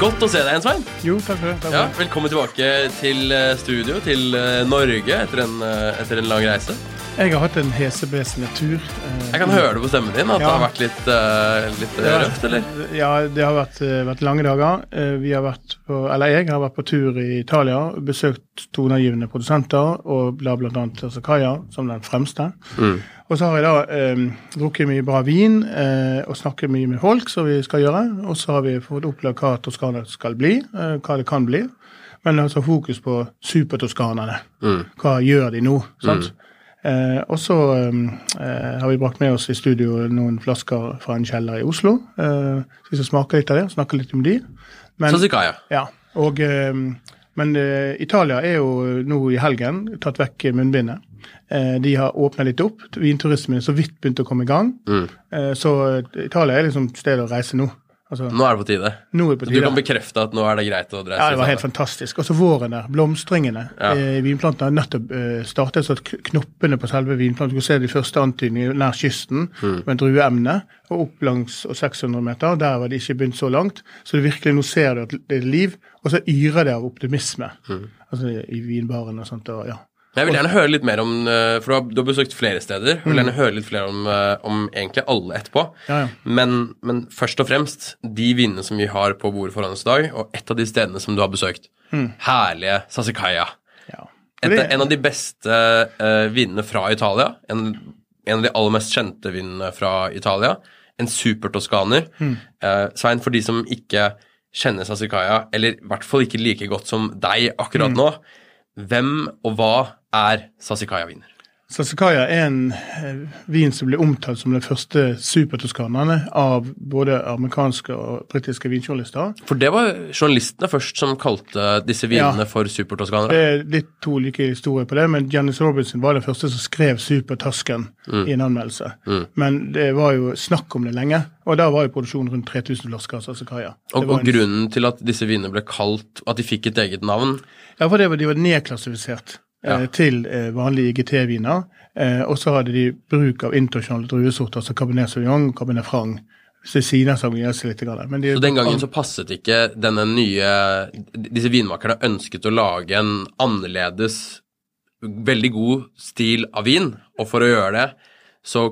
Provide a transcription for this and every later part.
Godt å se deg igjen, Svein. Jo, takk for det. Takk for Ja, velkommen tilbake til eh, studio, til eh, Norge, etter en, eh, etter en lang reise. Jeg har hatt en heseblesende tur. Jeg kan høre det på stemmen din at det har vært litt, litt Ja. røft, eller? Ja, det har vært, vært lange dager. Vi har vært på, eller jeg har vært på tur i Italia, besøkt toneangivende produsenter, og la bl.a. Kaja, som den fremste. Mm. Og så har jeg da eh, drukket mye bra vin eh, og snakket mye med folk, som vi skal gjøre. Og så har vi fått opplevd hva Toskana skal bli, eh, hva det kan bli. Men altså fokus på supertoskanerne. Mm. Hva gjør de nå? sant? Eh, og så eh, har vi brakt med oss i studio noen flasker fra en kjeller i Oslo. Eh, så vi skal smake litt av det, snakke litt om de. Men, Sasikaya. ja, og, eh, men eh, Italia er jo nå i helgen tatt vekk munnbindet. Eh, de har åpna litt opp. Vinturismen er så vidt begynt å komme i gang. Mm. Eh, så eh, Italia er liksom stedet å reise nå. Altså, Nå er det på tide. nå er det på Du kan bekrefte at nå er det greit å reise Ja, det var helt fantastisk. Og så våren der. Blomstringene. Ja. Vinplantene har nettopp startet, så at knoppene på selve vinplanten Du kan se de første antydningene nær kysten Mm. med drueemne. Og opp langs 600 meter. Der var de ikke begynt så langt. Så det virkelig, nå ser du at det er liv, og så yrer det av optimisme. Mm. Altså i vinbaren og sånt. Og, ja. Men Jeg vil gjerne høre litt mer om eh, For du har, du har besøkt flere steder. Jeg vil gjerne høre litt flere om, eh, om egentlig alle etterpå. Ja, ja. Men, men først og fremst de vinene som vi har på bordet foran oss i dag, og et av de stedene som du har besøkt. Herlige Sasikaya. ja. Et, en av de beste uh, vinene fra Italia. En, en av de aller mest kjente vinene fra Italia. En supertoskaner. Eh, Svein, for de som ikke kjenner Sasikaya, eller i hvert fall ikke like godt som deg akkurat nå, hvem og hva er Sasikaya-viner? Sassicaia er en eh, vin som ble omtalt som den første supertoskanerne av både amerikanske og britiske vinjournalister. For det var journalistene først som kalte disse vinene Ja. for supertoskanere. Det er litt to like historier på det, men Janice Robinson var den første som skrev Supertasken Mm. i en anmeldelse. Men det var jo snakk om det lenge, og da var jo produksjonen rundt 3000 flasker av Sassicaia. Det Og, og en- grunnen til at disse vinene ble kalt At de fikk et eget navn Ja, for det var, de var nedklassifisert Ja. eh, til eh, vanlige IGT-viner. Eh, og så hadde de bruk av internasjonale druesorter, altså Cabernet Sauvignon, Cabernet Franc. Cecina Sangiese litt. Men de, Så den gangen så passet ikke denne nye Disse vinmakerne ønsket å lage en annerledes, veldig god stil av vin, og for å gjøre det så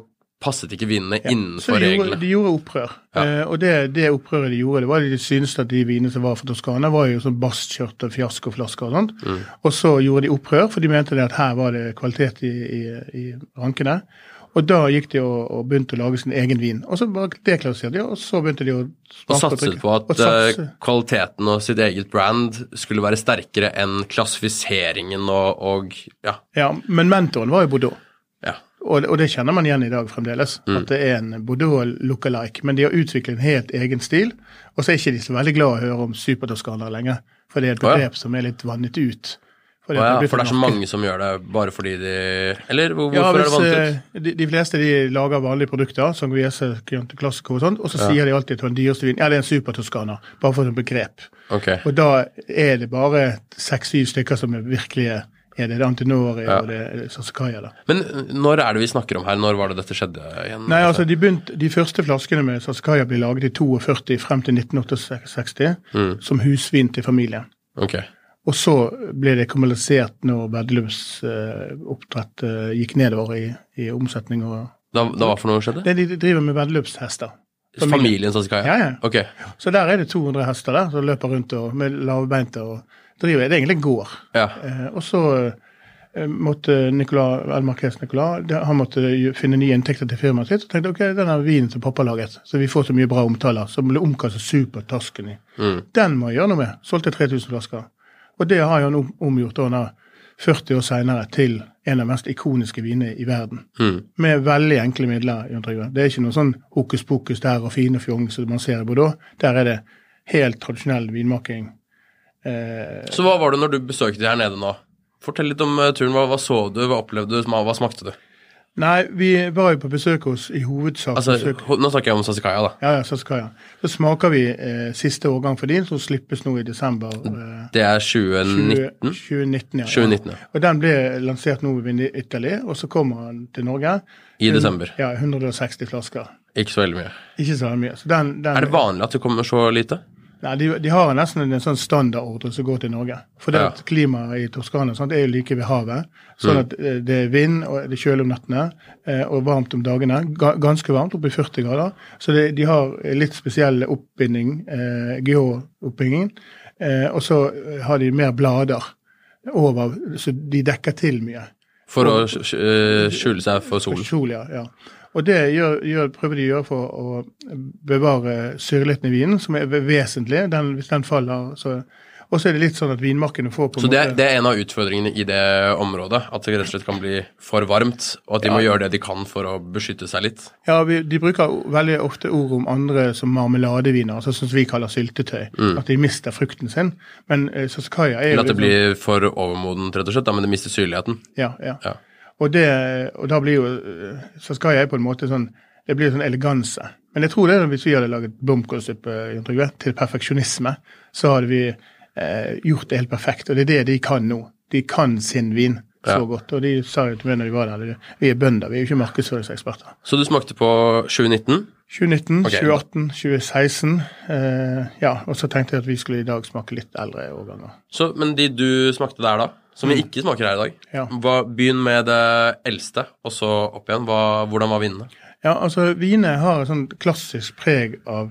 passet ikke vinene ja. innenfor de gjorde, reglene. de gjorde opprør. Ja. Eh, og det, det opprøret de gjorde, det var de syntes at de vinene som var fra Toskana, var jo sånn bastkjørte fiaskoflasker og sånt. Mm. Og så gjorde de opprør, for de mente det at her var det kvalitet i, i, i rankene. Og da gikk de og, og begynte å lage sin egen vin. Og så bare deklasserte de, og så begynte de å Og satset på at satse. eh, kvaliteten og sitt eget brand skulle være sterkere enn klassifiseringen og, og ja. Ja, men mentoren var jo Bordeaux. ja. Og, og det kjenner man igjen i dag fremdeles. Mm. At det er en Bordeaux look-alike. Men de har utviklet en helt egen stil. Og så er ikke de så veldig glad å høre om supertoskanere lenger. For det er et Å ja. begrep som er litt vannet ut. For, Fordi ja, for det er så mange som gjør det bare fordi de Eller hvor- Ja, hvorfor er det vannet ut? eh, de, de fleste de lager vanlige produkter, som Guiese, Chianti Classico og sånt, og så sier de alltid til den dyreste vinen ja, det er en supertoskaner, bare for et begrep. Ok. Og da er det bare seks-syv stykker som er virkelige er det. Antinori Ja. og det Sassicaia, da. Men når er det vi snakker om her? Når var det dette skjedde igjen? Nei, altså de, begynt, de første flaskene med Sasakaya ble laget i 42 frem til 1968 Mm. som husvin til familien. Ok. Og så ble det kommunalisert når veddeløpsoppdrett eh, gikk nedover i, i omsetning. og Da, da hva for noe skjedde? det, De driver med veddeløpshester. Familien Sasakaya? Ja, ja. Ok. Så der er det 200 hester der som løper rundt og, med lavbeinte og driver. Det er egentlig en gård. Ja. Eh, og så eh, måtte Nicolas, El Marquez Nicolas han måtte finne nye inntekter til firmaet sitt. Og tenkte ok, den er vinen som pappa laget, så vi får så mye bra omtaler, som ble omkalt som Supertasken i. Mm. Den må jeg gjøre noe med. Solgte 3000 flasker. Og det har han omgjort da 40 år seinere til en av de mest ikoniske vinene i verden. Mm. Med veldig enkle midler. Det er ikke noe sånn hokus pokus der og fine fjong som man ser i Bordeaux. Der er det helt tradisjonell vinmaking. Eh, Så hva var det når du besøkte her nede nå? Fortell litt om eh, turen. Hva, hva så du, hva opplevde du, hva, smakte du? nei, vi var jo på besøk hos i hovedsak Altså, besøk, Nå snakker jeg om Sasikaya, da. Ja, ja, Sasikaya. Så smaker vi eh, siste årgang for din, som slippes nå i desember. Eh, Det er 20, 2019. 2019, ja. 2019, ja. Og den ble lansert nå i Italy, og så kommer den til Norge. I desember. Ja, 160 flasker. Ikke så veldig mye. Ikke så mye. Så den, den, Er det vanlig at det kommer så lite? Nei, de, de har nesten en sånn standardordre som går til Norge. For det Ja. at klimaet i Toskana sant, er jo like ved havet. Sånn at eh, det er vind, og det er kjølig om nettene, eh, og varmt om dagene. Ganske varmt, oppi 40 grader. Så det, de har litt spesiell oppbinding, eh, GH-oppbinding. Eh, og så eh, har de mer blader over, så de dekker til mye. For å sk- sk- skjule seg for solen? Sol, ja, ja. Og det gjør, gjør, prøver de å gjøre for å bevare syrligheten i vinen, som er vesentlig. Den, hvis den faller, så Og så er det litt sånn at vinmarkene får på en Så det er, det er en av utfordringene i det området? At det rett og slett kan bli for varmt, og at de må gjøre det de kan for å beskytte seg litt? Ja, vi, de bruker veldig ofte ord om andre som marmeladeviner, altså som vi kaller syltetøy. At de mister frukten sin. Men eh, Saskaya er Eller at det blir for overmodent, rett og slett, da, men det mister syrligheten? sånn- Ja, ja. Ja. Og, det, og da blir jo Så skal jeg på en måte sånn Det blir sånn eleganse. Men jeg tror det er hvis vi hadde laget blomkålsuppe til perfeksjonisme, så hadde vi eh, gjort det helt perfekt. Og det er det de kan nå. De kan sin vin så Ja. godt. Og de sa jo til meg når de var der, vi er bønder, vi er jo ikke markedsføringseksperter. Så du smakte på 2019? 2019, okay. 2018, 2016. Eh, ja, og så tenkte jeg at vi skulle i dag smake litt eldre årganger. Så, men de du smakte der, da, som vi ikke smaker her i dag Ja. hva, Begynn med det eldste, og så opp igjen. Hva, hvordan var vinene? Ja, altså Vinene har et sånn klassisk preg av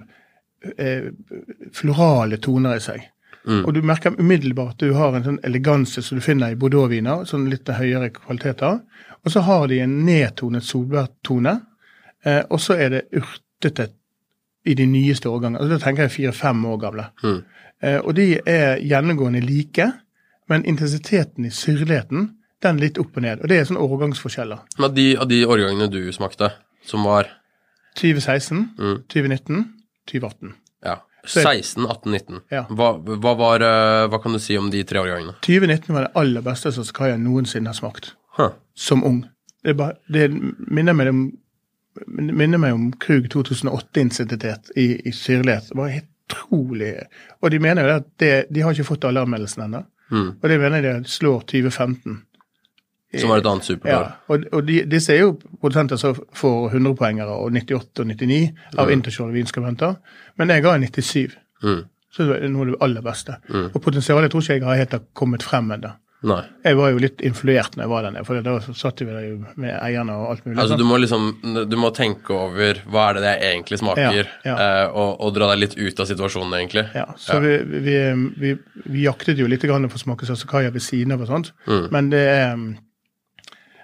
eh, florale toner i seg. Og du merker umiddelbart at du har en sånn eleganse som du finner i Bordeaux-viner, sånn litt høyere kvaliteter. Og så har de en nedtonet solbærtone, eh, og så er det urtete i de nyeste årgangene. Altså, da tenker jeg fire-fem år gamle. Mm. Eh, og de er gjennomgående like, men intensiteten i syrligheten den litt opp og ned. Og det er sånne årgangsforskjeller. Men Av de, av de årgangene du smakte, som var 2016, Mm. 2019, 2018. ja, 16, 18, 19 Ja. hva, hva, var, eh, hva kan du si om de tre årgangene? 2019 var det aller beste som Saskaya noensinne har smakt, Huh. som ung. Det, bare, det minner meg om minner meg om Krug 2008-intensitet i, i syrlighet. Det var helt utrolig. Og de mener jo at det, de har ikke fått alle anmeldelsene ennå. Mm. Og det mener jeg det slår 2015. Som var et annet Ja, og, og de, disse er jo produsenter som får 100-poengere og 98 og 99 av internasjonale vinskribenter. Men jeg ga en 97. Mm. Så det er noe av det aller beste. Og potensialet tror ikke jeg har helt kommet frem ennå. Nei. Jeg var jo litt influert når jeg var der nede, for da satt vi der jo med eierne og alt mulig. Altså, du må liksom Du må tenke over hva er det det egentlig smaker, Ja, ja. eh, og, og dra deg litt ut av situasjonen, egentlig. ja, så Vi, vi, vi, vi jaktet jo litt grann for å smake sasakaya ved siden av og sånt, Mm. men det er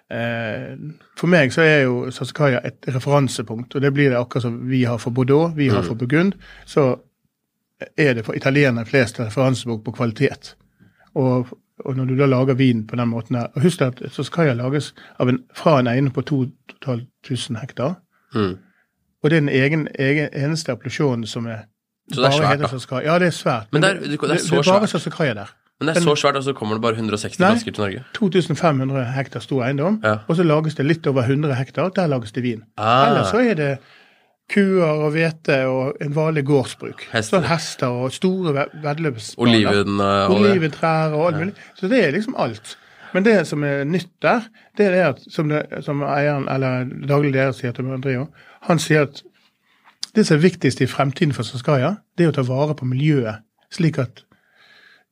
eh, For meg så er jo sasakaya et referansepunkt, og det blir det akkurat som vi har for Bordeaux, vi Mm. har for Burgund. Så er det for italienere flest referansepunkt på kvalitet. Og, og når du da lager vin på den måten her og Husk at Sassakaya lages av en, fra en eiendom på 2500 hektar. Mm. Og det er den egen, egen, eneste appellasjonen som er Så det er svært, da. Sassakaya. Ja, det er svært. Men det er- det er så det er bare skal jeg der. Men det er så svært, og så kommer det bare 160 Nei. mennesker til Norge. 2500 hektar stor eiendom, Ja. og så lages det litt over 100 hektar. Der lages det vin. Ah. Ellers så er det kuer og hvete og en vanlig gårdsbruk. Hester. Sånn hester og store ve- veddeløpsbaner. Oliven det. Oliventrær og alt mulig. Så det er liksom alt. Men det som er nytt der, det er at, som, det, som eieren, eller daglig leder sier til Andrio, han sier at det som er viktigst i fremtiden for Saskaya, det er å ta vare på miljøet, slik at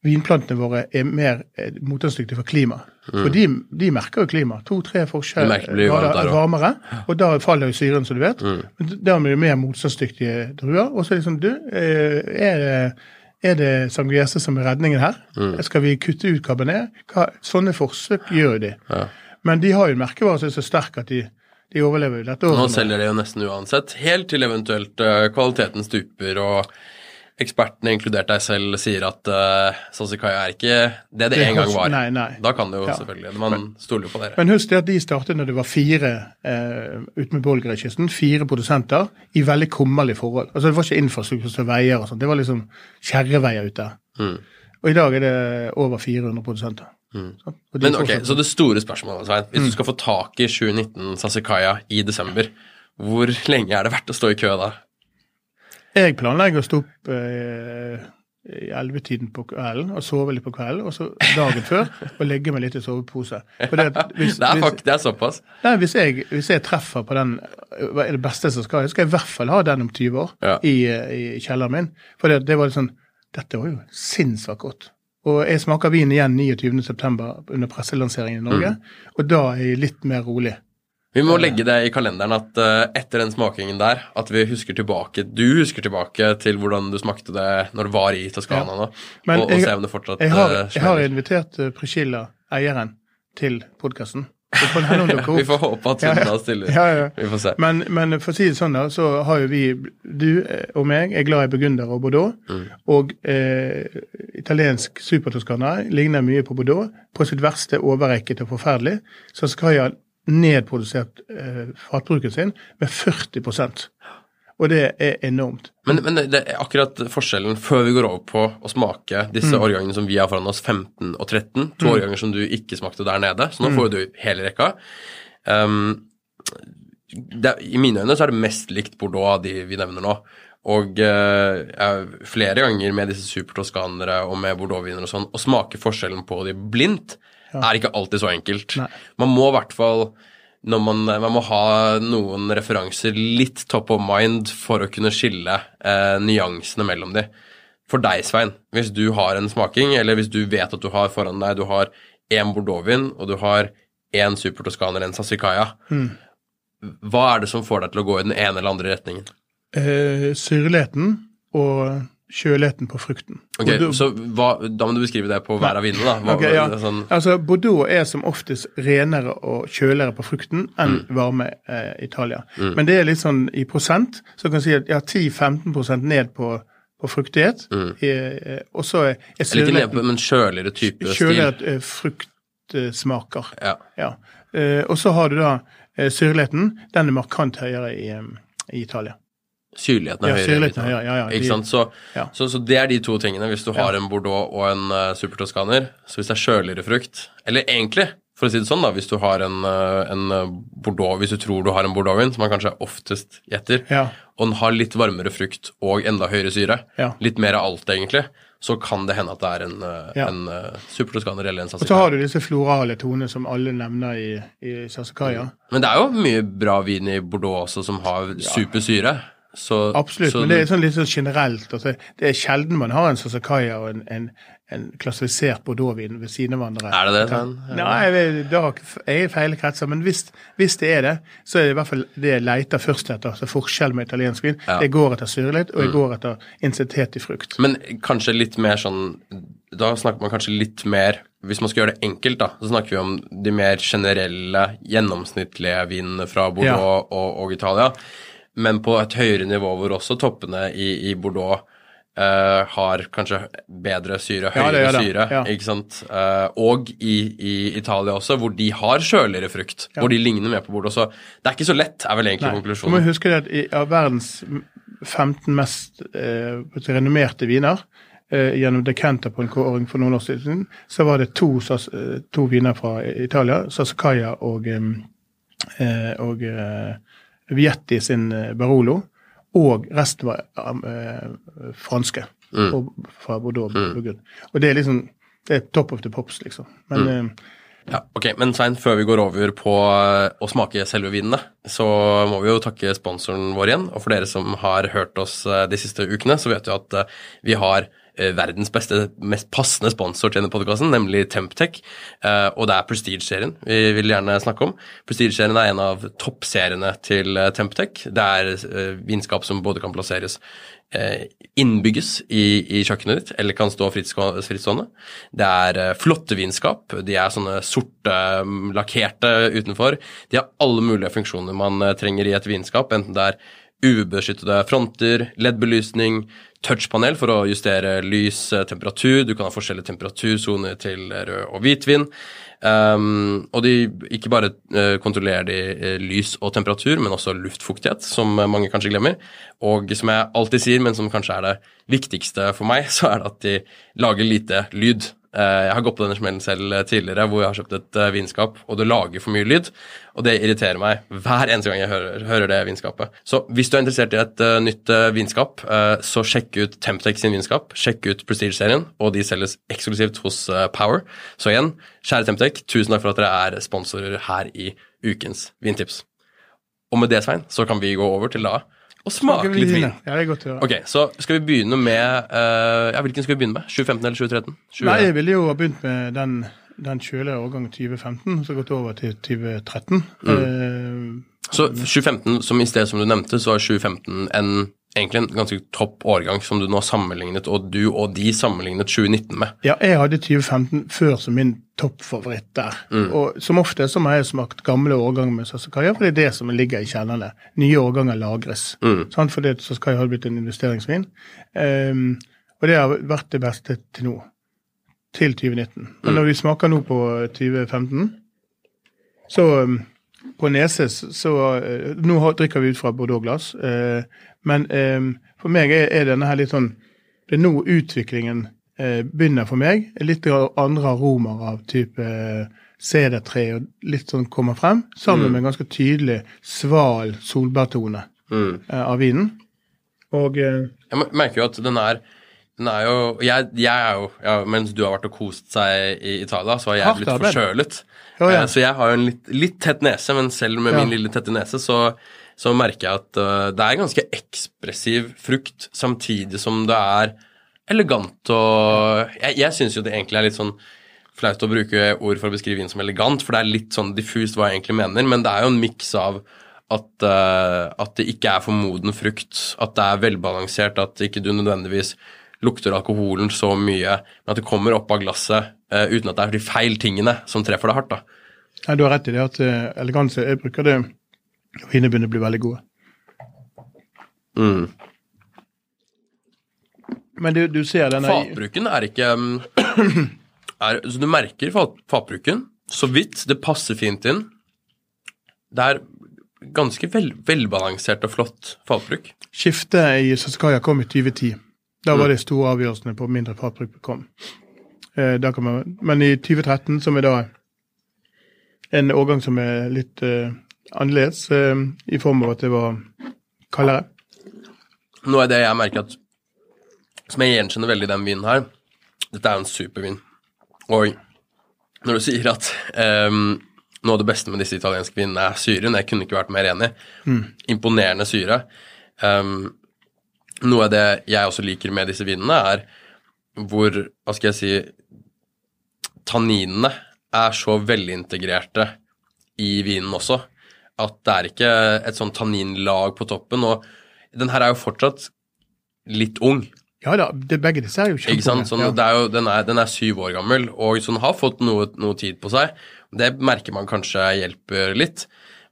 vinplantene våre er mer eh, motstandsdyktige for klima. For de, de merker jo klima. To-tre forskjell Mm. Blir grader varmere, og da faller jo syren, som du vet. Mm. Men da er det mer motstandsdyktige druer. Og så liksom, du, eh, er det, er det Sangiese som er redningen her? Mm. Skal vi kutte ut kabinet? Sånne forsøk gjør jo de. Ja. Men de har jo en merkevare som er så sterk at de, de overlever dette Nå selger de jo nesten uansett, helt til eventuelt eh, kvaliteten stuper og ekspertene, inkludert deg selv, sier at uh, Sassicaia er ikke det det, Det en gang var. nei, nei. Da kan det jo Ja. selvfølgelig Man stoler jo på dere. Men husk det at de startet når det var fire uh, med kysten, fire produsenter, i veldig kummerlige forhold. Altså Det var ikke infrastruktur som veier og sånt, det var liksom kjerreveier ute. Mm. Og i dag er det over 400 produsenter. Mm. Så, Men ok, Så det store spørsmålet, Svein. Mm. Hvis du skal få tak i 2019 Sassicaia i desember, hvor lenge er det verdt å stå i kø da? Jeg planlegger å stå opp eh, i ellevetiden på kvelden og sove litt på kvelden, og så dagen før og legge meg litt i sovepose. For det, at hvis, Det er, hvis, fakt, det er såpass. nei, hvis, jeg, hvis jeg treffer på den hva er det beste som skal, skal jeg i hvert fall ha den om 20 år Ja. i, eh, i kjelleren min. For det, det var litt sånn Dette var jo sinnssykt godt. Og jeg smaker vin igjen 29.9. under presselanseringen i Norge, Mm. og da er jeg litt mer rolig. Vi må legge det i kalenderen at uh, etter den smakingen der, at vi husker tilbake Du husker tilbake til hvordan du smakte det når du var i Toskana nå, Men og, og jeg- se om det fortsatt Jeg har, eh, jeg har invitert uh, Priscilla, eieren, til podkasten. Vi får håpe at hun da stiller. Ja, ja. Vi får se. Men, men for å si det sånn, da, så har jo vi, du eh, og meg, er glad i burgunder og Bordeaux. Mm. Og eh, italiensk supertoskana ligner mye på Bordeaux. På sitt verste overrekket og forferdelig. Så skal ha nedprodusert eh, fatbruken sin med 40% Og det er enormt. Men, men det er akkurat forskjellen før vi går over på å smake disse Mm. årgangene som vi har foran oss, 15 og 13, to årganger som du ikke smakte der nede, så nå Mm. får du hele rekka. Um, det, I mine øyne så er det mest likt Bordeaux av de vi nevner nå. Og uh, flere ganger med disse supertoskanere og med bordeauxviner og sånn, å smake forskjellen på de blindt er ikke alltid så enkelt. Nei. Man må i hvert fall når man, man må ha noen referanser litt top of mind for å kunne skille eh, nyansene mellom de. For deg, Svein, hvis du har en smaking, eller hvis du vet at du har foran deg du har én bordeauxvin og du har én supertoskaner, en sassicaia, hva er det som får deg til å gå i den ene eller andre retningen? Eh, syrligheten og kjøligheten på frukten. Ok, Bordeaux. Så hva, da må du beskrive det på hver av vinene, da. Hva, okay, ja. sånn, Altså, Bordeaux er som oftest renere og kjøligere på frukten enn Mm. varme eh, Italia. Men det er litt sånn i prosent, så kan jeg si at ja, 10-15% ned på, på fruktighet. Eh, og så er, er Mm. eller ikke ned på, syrligheten men kjøligere type stil. kjøligere eh, fruktsmaker. Ja. Ja. Eh, og så har du da eh, syrligheten. Den er markant høyere i, eh, i Italia. Syrligheten er Ja, høyere. syrligheten ja, ja, Ikke de- sant? Så, ja. så, så det er de to tingene hvis du har en Bordeaux og en uh, supertoskaner. Så hvis det er kjøligere frukt Eller egentlig, for å si det sånn, da, hvis du har en, uh, en eh, Bordeaux Hvis du tror du har en Bordeauxvin, som man kanskje oftest gjetter, Ja. og den har litt varmere frukt og enda høyere syre, Ja. litt mer av alt egentlig, så kan det hende at det er en, eh, Ja. en uh, supertoskaner eller en Og så har du disse florale tonene som alle nevner i, i Sassicaia. Men det er jo mye bra vin i Bordeaux også som har supersyre. Så, Absolutt, så men det er sånn litt sånn generelt. Altså, det er sjelden man har en Sasakaya og en, en, en klassifisert bordeauxvin ved siden av hverandre. Er det det, Svein? Nei, jeg, vet- jeg er i feil kretser, men hvis, hvis det er det, så er det i hvert fall det jeg leter først etter. altså Forskjell med italiensk vin. Ja. Mm. Jeg går etter syrlighet, og jeg går etter intensitet i frukt. Men kanskje litt mer sånn Da snakker man kanskje litt mer Hvis man skal gjøre det enkelt, da, så snakker vi om de mer generelle, gjennomsnittlige vinene fra Bordeaux og, og Italia. Men på et høyere nivå hvor også toppene i, i Bordeaux Uh, har kanskje bedre syre, Ja, det høyere det, syre, ja. ikke sant? Uh, og i, i Italia også, hvor de har kjøligere frukt, hvor de ligner mer på Bordeaux. Så det er ikke så lett, er vel egentlig Nei. Du må huske at i, av verdens 15 mest eh, renommerte viner eh, gjennom Decanter på en kåring for noen år siden, så var det to, sas- eh, to viner fra Italia, Sassicaia og, eh, og eh, Vietti sin eh, Barolo. Og resten var eh, franske og, fra Bordeaux. Burgund. Og det er liksom det er top of the pops, liksom. Men eh, Ja, ok, Men Svein, før vi går over på eh, å smake selve vinene, så må vi jo takke sponsoren vår igjen. Og for dere som har hørt oss eh, de siste ukene, så vet vi at eh, vi har eh, verdens beste, mest passende sponsor til denne podkasten, nemlig Temptech. Eh, Og det er Prestige-serien vi vil gjerne snakke om. Prestige-serien er en av toppseriene til eh, Temptech. Det er eh, vinskap som både kan plasseres eh, innbygges i, i kjøkkenet ditt, eller kan stå frittstående. Det er eh, flotte vinskap. De er sånne sorte, lakkerte utenfor. De har alle mulige funksjoner man eh, trenger i et vinskap, enten det er UV-beskyttede fronter, LED-belysning, touchpanel for å justere lys, eh, temperatur. Du kan ha forskjellige temperatursoner til rød og hvitvin. Um, og de ikke bare uh, kontrollerer de uh, lys og temperatur, men også luftfuktighet, som mange kanskje glemmer. Og som jeg alltid sier, men som kanskje er det viktigste for meg, så er det at de lager lite lyd. Eh, jeg har gått på denne smellen selv eh, tidligere hvor jeg har kjøpt et eh, vinskap, og det lager for mye lyd. Og det irriterer meg hver eneste gang jeg hører, hører det vinskapet. Så hvis du er interessert i et uh, nytt uh, vinskap, uh, så sjekk ut Temptex sin vinskap. Sjekk ut Prestige-serien, og de selges eksklusivt hos Power. Så igjen, kjære Temptec, tusen takk for at dere er sponsorer her i ukens vintips. Og med det, Svein, så kan vi gå over til da og smake litt vin. Ja, det er godt å høre. Ok, Så skal vi begynne med uh, Ja, Hvilken skal vi begynne med? 2015 eller 2013? 20... Nei, Jeg ville jo ha begynt med den, den kjølige årgangen 2015, så gått over til 2013. Mm. Uh, så 2015, som i sted som du nevnte, så var 2015 en egentlig en ganske topp årgang som du nå sammenlignet, og du og de sammenlignet 2019 med. Ja, jeg hadde 2015 før som min toppfavoritt der. Mm. Og som ofte så har jeg smakt gamle årganger med Sassakaya, for det er det som ligger i kjellerne. Nye årganger lagres. Mm. For Fordi Sassakaya har blitt en investeringsvin. Um, og det har vært det beste til nå. Til 2019. Men mm. når vi smaker nå på 2015, så um, på Neses så uh, Nå drikker vi ut fra Bordeaux-glass. Uh, men eh, for meg er, denne her litt sånn Det er nå utviklingen eh, begynner for meg. Litt andre aromer av type eh, sedertre og litt sånn kommer frem. Sammen mm. med en ganske tydelig sval solbærtone mm. eh, av vinen. Og eh, Jeg merker jo at den er den er jo Jeg, jeg er jo ja, Mens du har vært og kost seg i Italia, så har jeg blitt forkjølet. Oh, ja. Så jeg har jo en litt, litt tett nese, men selv med min lille tette nese, så så merker jeg at uh, det er ganske ekspressiv frukt, samtidig som det er elegant og Jeg, jeg syns jo det egentlig er litt sånn flaut å bruke ord for å beskrive vin som elegant, for det er litt sånn diffust hva jeg egentlig mener, men det er jo en miks av at, uh, at, det ikke er for moden frukt, at det er velbalansert, at ikke du nødvendigvis lukter alkoholen så mye, men at det kommer opp av glasset uh, uten at det er de feil tingene som treffer det hardt. da. Nei, du har rett i det at eleganse Jeg bruker det Vinene begynner å bli veldig gode. Mm. Men du, du ser denne Fatbruken er ikke er, Så du merker fat, fatbruken så vidt. Det passer fint inn. Det er ganske vel, velbalansert og flott fatbruk. Skiftet i Saskaya kom i 2010. Da var de det store avgjørelsene på mindre fatbruk kom. Eh, man, men i 2013, som er da en årgang som er litt eh, annerledes, eh, i form av at det var kaldere. Noe av det jeg merker at Som jeg gjenkjenner veldig i den vinen her Dette er jo en supervin. Og når du sier at um, noe av det beste med disse italienske vinene er syren, jeg kunne ikke vært mer enig. Mm. Imponerende syre. Um, noe av det jeg også liker med disse vinene, er hvor, hva skal jeg si Tanninene er så velintegrerte i vinen også at det er ikke et sånn tanninlag på toppen. Og den her er jo fortsatt litt ung. Ja da, det, begge disse er jo kjempeunge. Sånn, ja. den, er, den, er, syv år gammel, og så den har fått noe, noe, tid på seg. Det merker man kanskje hjelper litt,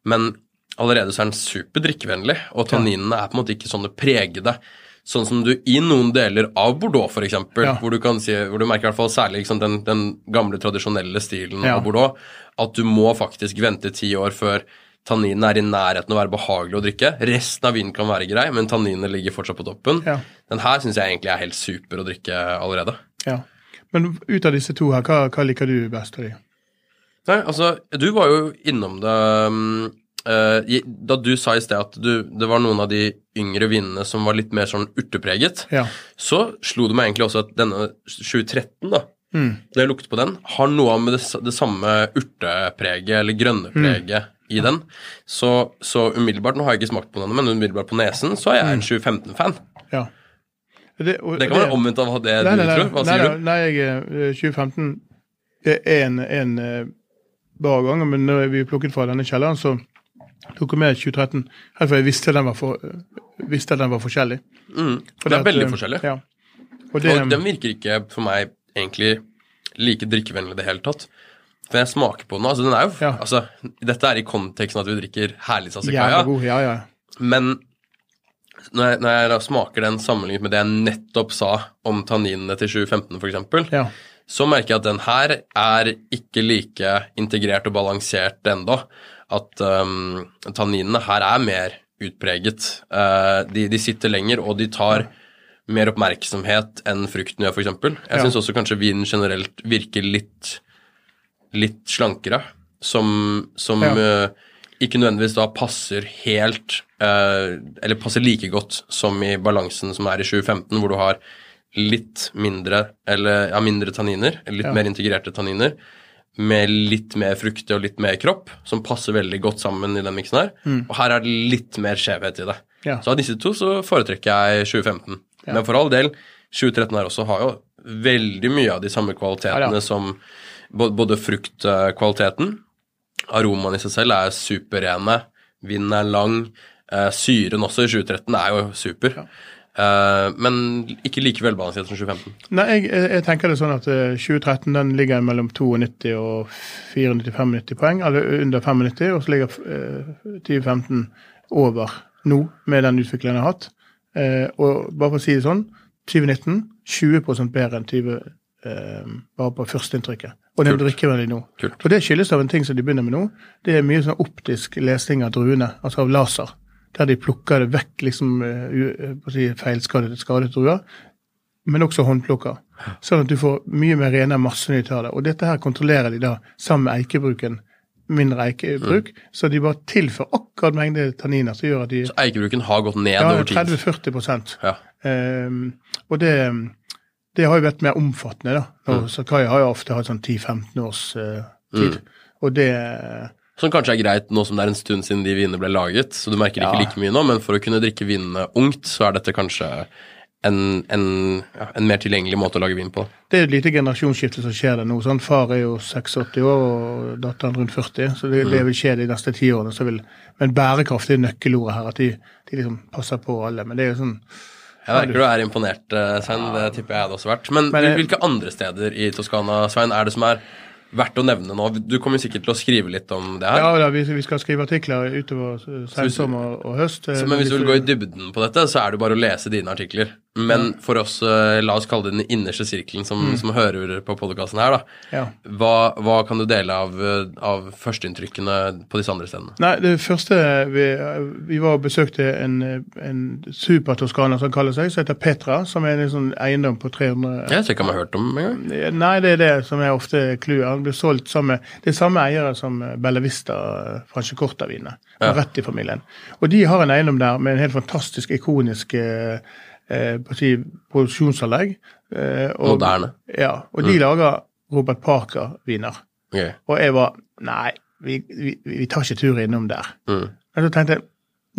men allerede så er den superdrikkevennlig, og tanninene er på en måte ikke sånne pregede. Sånn som du i noen deler av Bordeaux, f.eks., ja. hvor, du kan si, hvor du merker i hvert fall særlig liksom, den, den, gamle, tradisjonelle stilen ja. av Bordeaux, at du må faktisk vente ti år før Tanninen er i nærheten av å være behagelig å drikke. Resten av vinen kan være grei, men tanninene ligger fortsatt på toppen. Ja. Den her syns jeg egentlig er helt super å drikke allerede. Ja. Men ut av disse to her, hva, hva liker du best av de? Nei, altså, du var jo innom det um, uh, Da du sa i sted at du, det var noen av de yngre vinene som var litt mer sånn urtepreget, ja. så slo det meg egentlig også at denne 2013, da, mm. når jeg lukter på den, har noe med det, det samme urtepreget eller grønne preget mm i den. Så, så, umiddelbart, nå har jeg ikke smakt på den, men umiddelbart på nesen, så er jeg en 2015-fan. Mm. Ja. Det, og, det, kan være omvendt av det nei, du nei, tror. Hva nei, sier du? Nei, jeg, 2015 det er en, en uh, bra gang, men når vi plukket fra denne kjelleren, så tok med 2013. Helt for jeg visste den var, for, uh, visste den var forskjellig. Mm. det er veldig at, forskjellig. Ja. Og, det, og den virker ikke for meg egentlig like drikkevennlig i det hele tatt. For jeg smaker på den, altså den er jo ja. altså, Dette er i konteksten at vi drikker herlig sassikaia. Ja, ja. Men når jeg, når jeg smaker den sammenlignet med det jeg nettopp sa om tanninene til 2015 f.eks., Ja. så merker jeg at den her er ikke like integrert og balansert ennå. At um, tanninene her er mer utpreget. Uh, de, de sitter lenger, og de tar mer oppmerksomhet enn frukten gjør, f.eks. Jeg Ja. syns også kanskje vinen generelt virker litt, litt slankere, som, som Ja. uh, ikke nødvendigvis da passer helt uh, Eller passer like godt som i balansen som er i 2015, hvor du har litt mindre eller ja, mindre tanniner, litt mer integrerte tanniner, med litt mer frukte og litt mer kropp, som passer veldig godt sammen i den miksen her. Og her er det litt mer skjevhet i det. Mm. Ja. Så av disse to så foretrekker jeg 2015. Ja. Men for all del, 2013 her også har jo veldig mye av de samme kvalitetene Ja, ja. som både fruktkvaliteten, aromaen i seg selv er superrene, vinden er lang, eh, syren også i 2013 er jo super. Eh, men ikke like velbalansert som 2015. Nei, jeg, jeg tenker det sånn at eh, 2013 den ligger mellom 92 og 94-95 poeng, eller under 95, og så ligger eh, 2015 over nå, med den utviklingen jeg har hatt. Eh, og bare for å si det sånn, 2019 20 bedre enn 20 eh, bare på førsteinntrykket. Og det drikker drikkevennlig nå. Kult. Og det skyldes av en ting som de begynner med nå. Det er mye sånn optisk lesing av druene, altså av laser. Der de plukker vekk, liksom eh, eh, si, feilskadet skadet druer men også håndplukker. Sånn at du får mye mer rene massenytt av det. Og dette her kontrollerer de da sammen med eikebruken, mindre eikebruk, så de bare tilfører akkurat mengde tanniner som gjør at de Så eikebruken har gått ned ja, over tid. 30-40 Ja. um, Og det, det har jo vært mer omfattende, da. Mm. Og Sakai har jo ofte hatt sånn 10-15 års uh, tid. Og det Som kanskje er greit nå som det er en stund siden de vinene ble laget, så du merker ikke Ja. like mye nå, men for å kunne drikke vinene ungt, så er dette kanskje en, en, ja, en mer tilgjengelig måte å lage vin på. Det er jo et lite generasjonsskifte som skjer der nå. Sånn. Far er jo 86 år og datteren rundt 40, så det, det vil skje de neste ti årene. Så vil, men bærekraft er nøkkelordet her, at de, de liksom passer på alle. Men det er jo sånn Jeg merker du er imponert, eh, Svein. Det tipper jeg hadde også vært. Men, Men hvilke andre steder i Toskana, Svein, er det som er verdt å nevne nå? Du kommer sikkert til å skrive litt om det her. Ja da, vi, vi skal skrive artikler utover sensommer og høst. eh, Så, men hvis du vil gå i dybden på dette, så er det bare å lese dine artikler. Men for oss, eh, la oss kalle det den innerste sirkelen som, som hører på podkasten her, da. Ja. Hva, hva kan du dele av, eh, av førsteinntrykkene på disse andre stedene? Nei, det første vi, vi var og besøkte en, en supertoskaner som kaller seg, som heter Petra, som er en sånn eiendom på 300 Jeg vet ikke om jeg har hørt om en gang. Nei, det er det som er ofte clouet. Han blir solgt sammen Det er samme eiere som Bella Vista Franciacorta-vinene. Ja. Rett i familien. Og de har en eiendom der med en helt fantastisk ikonisk eh, eh, produksjonsanlegg. Eh, og, Moderne. Ja, og de lager Robert Parker-viner. Okay. Og jeg var Nei, vi, vi, vi tar ikke tur innom der. Mm. Men så tenkte jeg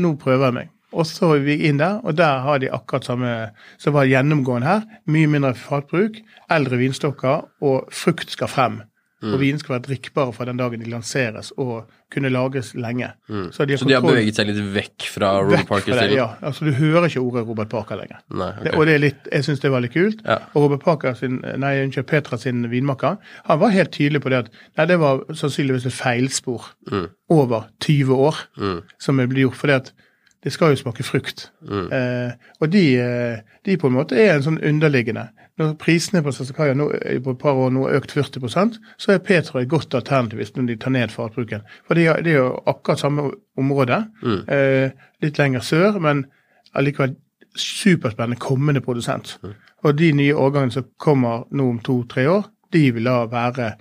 nå prøver jeg meg. Og så er vi inn der, og der har de akkurat samme som var gjennomgående her. Mye mindre fatbruk, eldre vinstokker, og frukt skal frem. Og vinen skal være drikkbare fra den dagen de lanseres, og kunne lages lenge. Så de har, Så de har beveget seg litt vekk fra Robert vekk fra det. Ja, altså Du hører ikke ordet Robert Parker lenger. Nei, Det, ok. og det er litt, jeg syns det var litt kult. Ja. Og Robert Parker sin, nei, unnskyld, Petra sin vinmakker han var helt tydelig på det at nei, det var sannsynligvis et feilspor Mm. over 20 år Mm. som er blitt gjort. fordi at det skal jo smake frukt. Mm. Eh, og de, eh, de på en måte er en sånn underliggende. Når prisene på Sassakaya nå, eh, på et par år nå har økt 40% så er Petra et godt alternativ hvis de tar ned fatbruken. For det er, det jo akkurat samme område, Mm. eh, litt lenger sør, men allikevel superspennende kommende produsent. Og de nye årgangene som kommer nå om to-tre år, de vil da være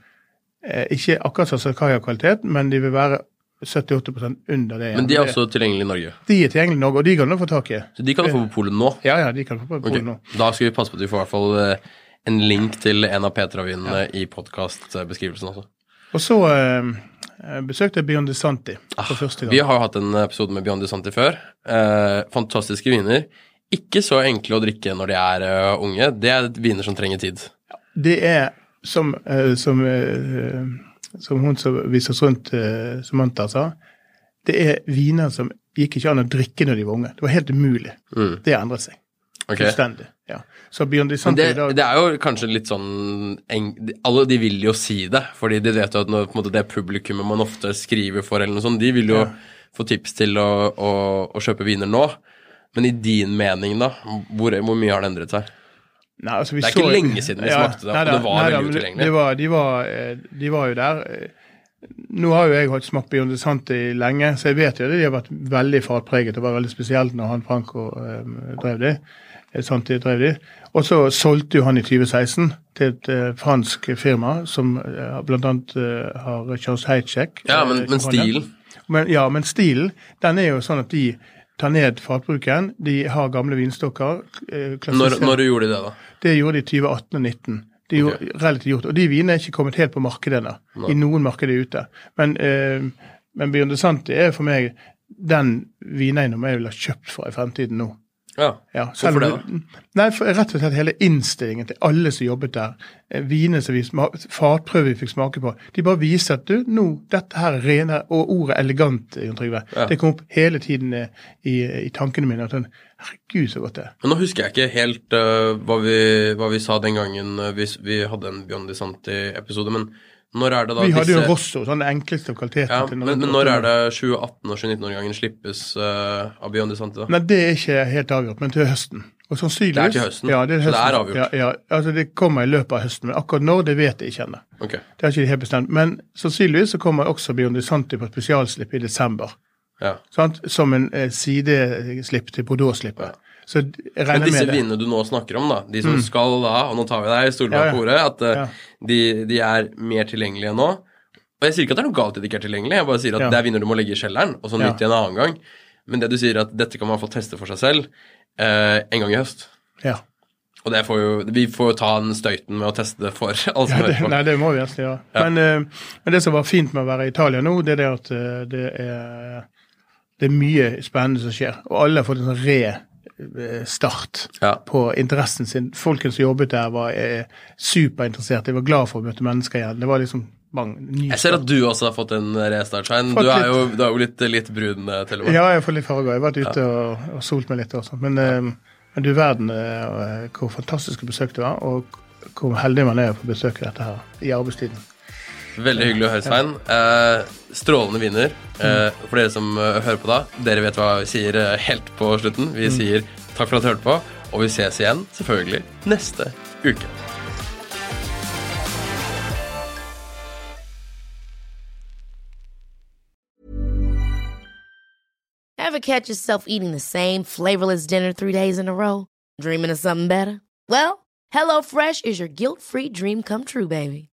eh, ikke akkurat Sassakaya-kvalitet, men de vil være 78% under det. Men de er også tilgjengelige i Norge? De er tilgjengelige i Norge, og de kan du få tak i. Så de kan du få på polet nå? Ja, ja, de kan du få på polet okay. nå. Da skal vi passe på at vi får i hvert fall eh, en link til en av Petra-vinene i podkastbeskrivelsen også. Og så eh, besøkte jeg Beyond DeSanti Santi for første gang. Ah, Vi har jo hatt en episode med Beyond Santi før. Eh, fantastiske viner. Ikke så enkle å drikke når de er uh, unge. Det er viner som trenger tid. Det er som, uh, som, eh, som hun som viser oss rundt, som Samantha, sa, det er viner som gikk ikke an å drikke når de var unge. Det var helt umulig. Mm. Det endret seg. Ok. Fullstendig. Ja. Det, det er jo kanskje litt sånn Alle de vil jo si det, fordi de vet jo at når, måte, det publikummet man ofte skriver for, eller noe sånt, de vil jo Ja. få tips til å, å, å kjøpe viner nå. Men i din mening, da? Hvor, hvor mye har det endret seg? Nei, altså, vi Det er ikke så- lenge siden vi smakte det, nei da, det var nei da, veldig utilgjengelig. Det var, de, var, eh, de var jo der. Nå har jo jeg hatt smakt Beyond Santi lenge, så jeg vet jo det. De har vært veldig fatpreget. Det var veldig spesielt når han Franco eh, drev de. eh, Santi drev de. Og så solgte jo han i 2016 til et eh, fransk firma som uh, bl.a. Uh, har Charles Heitschek. Ja, men, eh, men stilen Men, ja, men stilen den er jo sånn at de tar ned fatbruken. De har gamle vinstokker. eh, når, du når gjorde de det, da? det gjorde de i 2018 og 2019. De gjorde, relativt gjort, Og de vinene er ikke kommet helt på markedet ennå. I noen markeder ute. Men, eh, men Beyond Santi er for meg den vineiendommen jeg ville ha kjøpt for i fremtiden nå. Ja. Ja, Hvorfor det, da? Nei, Rett og slett hele innstillingen til alle som jobbet der. eh, Vinene som vi fatprøver vi fikk smake på. De bare viser at du, nå, dette her er rene Og ordet elegant, Jon Trygve. Ja. Det kom opp hele tiden eh, i, i tankene mine. at den, Herregud, så godt det er. Men nå husker jeg ikke helt uh, hva, vi, hva vi sa den gangen vi, vi hadde en Biondi Santi-episode, men når er det da Vi hadde jo disse Rosso, sånn det enkleste av kvaliteten. ja, men, men når er det 2018- og 2019-årgangen slippes uh, av de Santi, da? Nei, det er ikke helt avgjort, men til høsten. Og sannsynligvis, Det er til høsten? Ja, det er høsten. Så det er avgjort? Ja, ja, altså det kommer i løpet av høsten, men akkurat når, det vet jeg ikke ennå. Ok. Det har ikke de helt bestemt. Men sannsynligvis så kommer også Beyond Santi på spesialslipp i desember. Ja. Sant? Som en eh, sideslipp til Bordeaux-slippet. Så jeg regner disse med det. vinene du nå snakker om, da, de som skal da, og nå tar vi deg bak Ja, på ordet, at øh, Ja. de, de er mer tilgjengelige nå. Og jeg sier ikke at det er noe galt i at de ikke er tilgjengelige, jeg bare sier at Ja. det er viner du må legge i kjelleren, og så Ja. nytte en annen gang. Men det du sier, at dette kan man få teste for seg selv eh, en gang i høst. Ja. Og det får jo, vi får jo ta den støyten med å teste det for alle som Ja, det, hører på. nei, det må vi nesten gjøre. Men, eh, men det som var fint med å være i Italia nå, det er det at eh, det er, det er mye spennende som skjer. Og alle har fått en sånn re-start Ja. på interessen sin. Folkene som jobbet der, var eh, superinteresserte. De var glad for å møte mennesker igjen. Det var liksom bang, ny Jeg ser at du også har fått en restart, Svein. Du er jo, du er jo litt, litt brun, eh, med. Ja, jeg har fått litt farger. Jeg har vært ute og, og solt meg litt også. Men, eh, men du verden eh, hvor fantastiske besøk det var, og hvor heldig man er å få besøke dette her i arbeidstiden. Veldig hyggelig å høre, Svein. Eh, strålende vinner. Eh, for dere som eh, hører på da, dere vet hva vi sier eh, helt på slutten. Vi sier takk for at du hørte på, og vi ses igjen, selvfølgelig, neste uke. Ever catch yourself eating the same flavorless dinner three days in a row? Dreaming of something better? Well, HelloFresh is your guilt free dream come true, baby.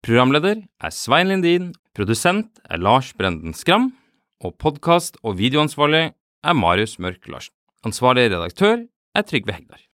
Programleder er Svein Lindin, produsent er Lars Brenden Skram, og podkast- og videoansvarlig er Marius Mørk Larsen. Ansvarlig redaktør er Trygve Hegdar.